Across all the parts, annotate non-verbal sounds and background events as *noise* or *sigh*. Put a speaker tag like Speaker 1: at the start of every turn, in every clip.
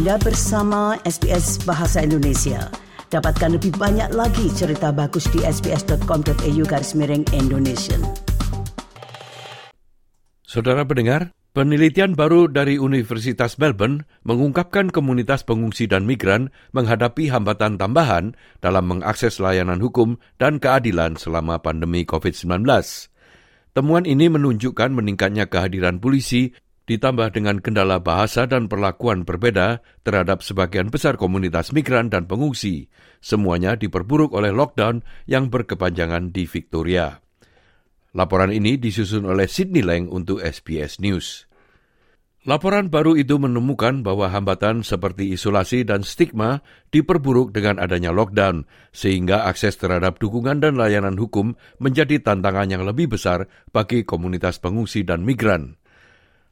Speaker 1: Anda bersama SBS Bahasa Indonesia. Dapatkan lebih banyak lagi cerita bagus di sbs.com.au garis miring Indonesia.
Speaker 2: Saudara pendengar, penelitian baru dari Universitas Melbourne mengungkapkan komunitas pengungsi dan migran menghadapi hambatan tambahan dalam mengakses layanan hukum dan keadilan selama pandemi COVID-19. Temuan ini menunjukkan meningkatnya kehadiran polisi ditambah dengan kendala bahasa dan perlakuan berbeda terhadap sebagian besar komunitas migran dan pengungsi. Semuanya diperburuk oleh lockdown yang berkepanjangan di Victoria. Laporan ini disusun oleh Sydney Lang untuk SBS News. Laporan baru itu menemukan bahwa hambatan seperti isolasi dan stigma diperburuk dengan adanya lockdown, sehingga akses terhadap dukungan dan layanan hukum menjadi tantangan yang lebih besar bagi komunitas pengungsi dan migran.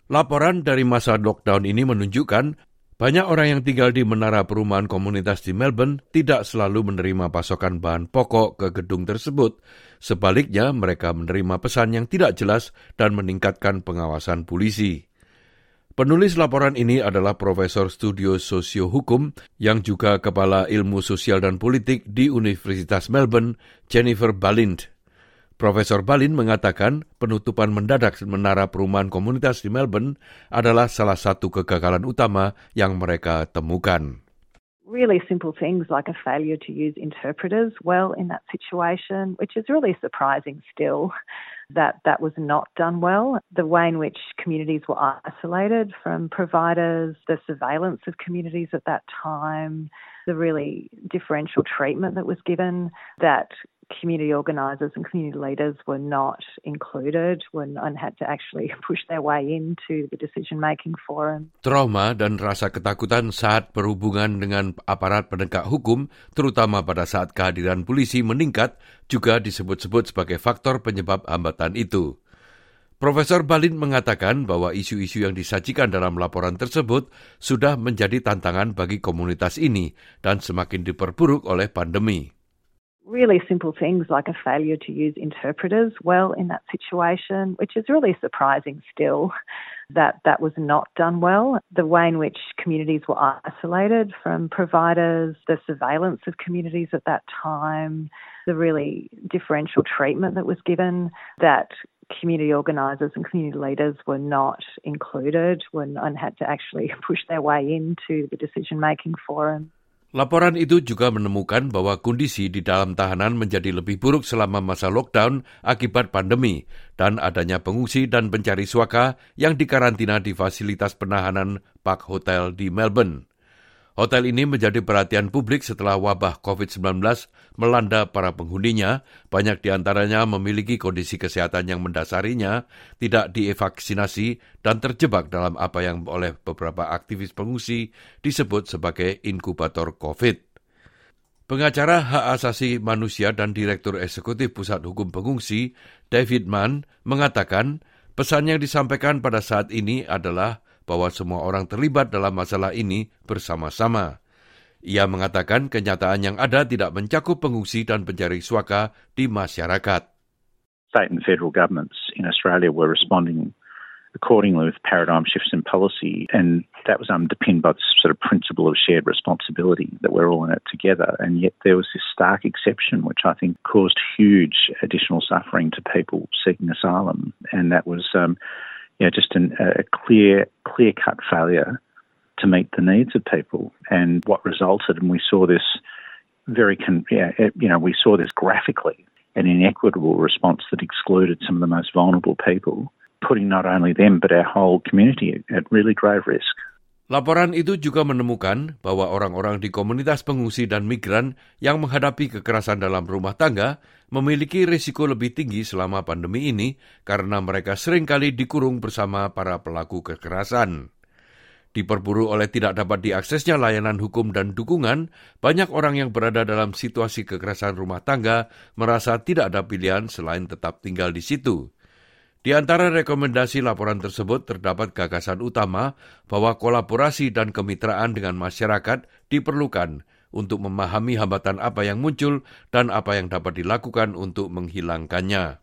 Speaker 2: Laporan dari masa lockdown ini menunjukkan banyak orang yang tinggal di menara perumahan komunitas di Melbourne tidak selalu menerima pasokan bahan pokok ke gedung tersebut. Sebaliknya, mereka menerima pesan yang tidak jelas dan meningkatkan pengawasan polisi. Penulis laporan ini adalah Profesor Studio Sosio Hukum yang juga Kepala Ilmu Sosial dan Politik di Universitas Melbourne, Jennifer Balint. Profesor Balin mengatakan penutupan mendadak menara perumahan komunitas di Melbourne adalah salah satu kegagalan utama yang mereka temukan.
Speaker 3: Really simple things like a failure to use interpreters well in that situation, which is really surprising still that that was not done well. The way in which communities were isolated from providers, the surveillance of communities at that time, the really differential treatment that was given, that community organisers and community leaders were not included and had to actually *laughs* push their way into the decision making forum.
Speaker 2: Trauma dan rasa ketakutan saat berhubungan dengan aparat penegak hukum, terutama pada saat kehadiran polisi meningkat, juga disebut-sebut sebagai faktor penyebab hambatan itu. Profesor Balin mengatakan bahwa isu-isu yang disajikan dalam laporan tersebut sudah menjadi tantangan bagi komunitas ini dan semakin diperburuk oleh pandemi.
Speaker 3: Really simple things like a failure to use interpreters well in that situation, which is really surprising still *laughs* that that was not done well. The way in which communities were isolated from providers, the surveillance of communities at that time, the really differential treatment that was given, that community organisers and community leaders were not included when, and had to actually *laughs* push their way into the decision making forum.
Speaker 2: Laporan itu juga menemukan bahwa kondisi di dalam tahanan menjadi lebih buruk selama masa lockdown akibat pandemi dan adanya pengungsi dan pencari suaka yang dikarantina di fasilitas penahanan Park Hotel di Melbourne. Hotel ini menjadi perhatian publik setelah wabah COVID-19 melanda para penghuninya. Banyak di antaranya memiliki kondisi kesehatan yang mendasarinya, tidak dievaksinasi, dan terjebak dalam apa yang oleh beberapa aktivis pengungsi disebut sebagai inkubator COVID. Pengacara hak asasi manusia dan Direktur Eksekutif Pusat Hukum Pengungsi, David Mann, mengatakan pesan yang disampaikan pada saat ini adalah bahwa semua orang terlibat dalam masalah ini bersama-sama. Ia mengatakan kenyataan yang ada tidak mencakup pengungsi dan pencari suaka di masyarakat.
Speaker 4: State and federal governments in Australia were responding accordingly with paradigm shifts in policy, and that was underpinned by the sort of principle of shared responsibility that we're all in it together. And yet there was this stark exception, which I think caused huge additional suffering to people seeking asylum, and that was um, you know, just an, a clear, clear cut failure to meet the needs of people. And what resulted, and we saw this very, con- yeah, eh, you know, we saw this graphically, an inequitable response that excluded some of the most vulnerable people, putting not only them but our whole community at really grave risk.
Speaker 2: Laporan itu juga menemukan bahwa orang-orang di komunitas pengungsi dan migran yang menghadapi kekerasan dalam rumah tangga memiliki risiko lebih tinggi selama pandemi ini karena mereka sering kali dikurung bersama para pelaku kekerasan. Diperburu oleh tidak dapat diaksesnya layanan hukum dan dukungan, banyak orang yang berada dalam situasi kekerasan rumah tangga merasa tidak ada pilihan selain tetap tinggal di situ. Di antara rekomendasi laporan tersebut terdapat gagasan utama bahwa kolaborasi dan kemitraan dengan masyarakat diperlukan untuk memahami hambatan apa yang muncul dan apa yang dapat dilakukan untuk menghilangkannya.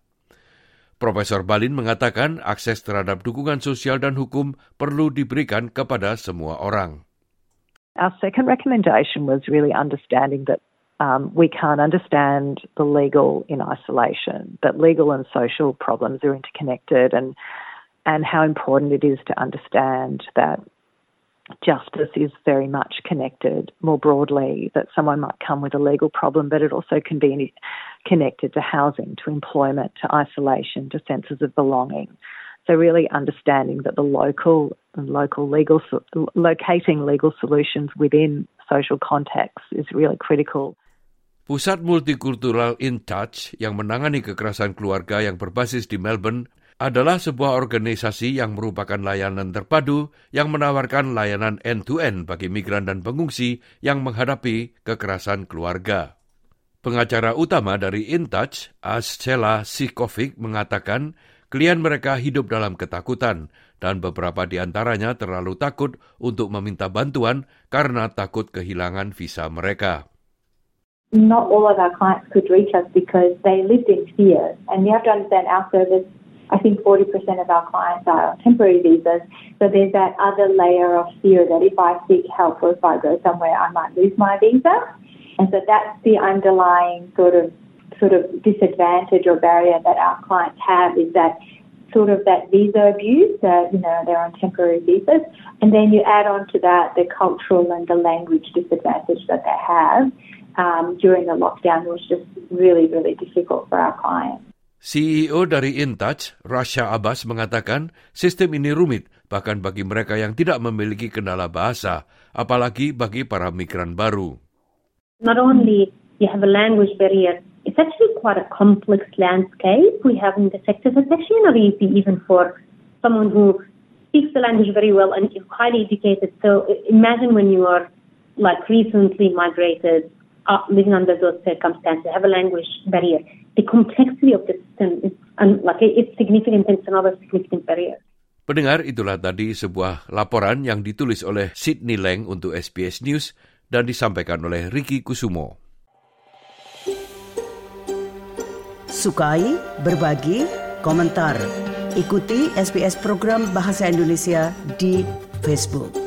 Speaker 2: Profesor Balin mengatakan akses terhadap dukungan sosial dan hukum perlu diberikan kepada semua orang.
Speaker 3: Our second recommendation was really understanding that um, we can't understand the legal in isolation, that legal and social problems are interconnected, and and how important it is to understand that justice is very much connected more broadly, that someone might come with a legal problem, but it also can be connected to housing, to employment, to isolation, to senses of belonging. So really understanding that the local and local legal locating legal solutions within social contexts is really critical.
Speaker 2: Pusat Multikultural In Touch yang menangani kekerasan keluarga yang berbasis di Melbourne adalah sebuah organisasi yang merupakan layanan terpadu yang menawarkan layanan end-to-end bagi migran dan pengungsi yang menghadapi kekerasan keluarga. Pengacara utama dari InTouch, Ascela Sikovic, mengatakan klien mereka hidup dalam ketakutan dan beberapa di antaranya terlalu takut untuk meminta bantuan karena takut kehilangan visa mereka.
Speaker 5: Not all of our clients could reach us because they lived in fear. And you have to understand our service I think 40% of our clients are on temporary visas. So there's that other layer of fear that if I seek help or if I go somewhere, I might lose my visa. And so that's the underlying sort of sort of disadvantage or barrier that our clients have is that sort of that visa abuse that you know they're on temporary visas and then you add on to that the cultural and the language disadvantage that they have um, during the lockdown was just really really difficult for our clients
Speaker 2: CEO dari InTouch, Rasha Abbas mengatakan sistem ini rumit bahkan bagi mereka yang tidak memiliki kendala bahasa, apalagi bagi para migran baru.
Speaker 5: Not only you have a language barrier, it's actually quite a complex landscape we have in the sector. It's actually not easy even for someone who speaks the language very well and is highly educated. So imagine when you are like recently migrated, uh, living under those circumstances, have a language barrier. the complexity of the system is um, like it's significant and it's another significant barrier.
Speaker 2: Pendengar, itulah tadi sebuah laporan yang ditulis oleh Sydney Lang untuk SBS News dan disampaikan oleh Ricky Kusumo.
Speaker 1: Sukai, berbagi, komentar. Ikuti SBS program Bahasa Indonesia di Facebook.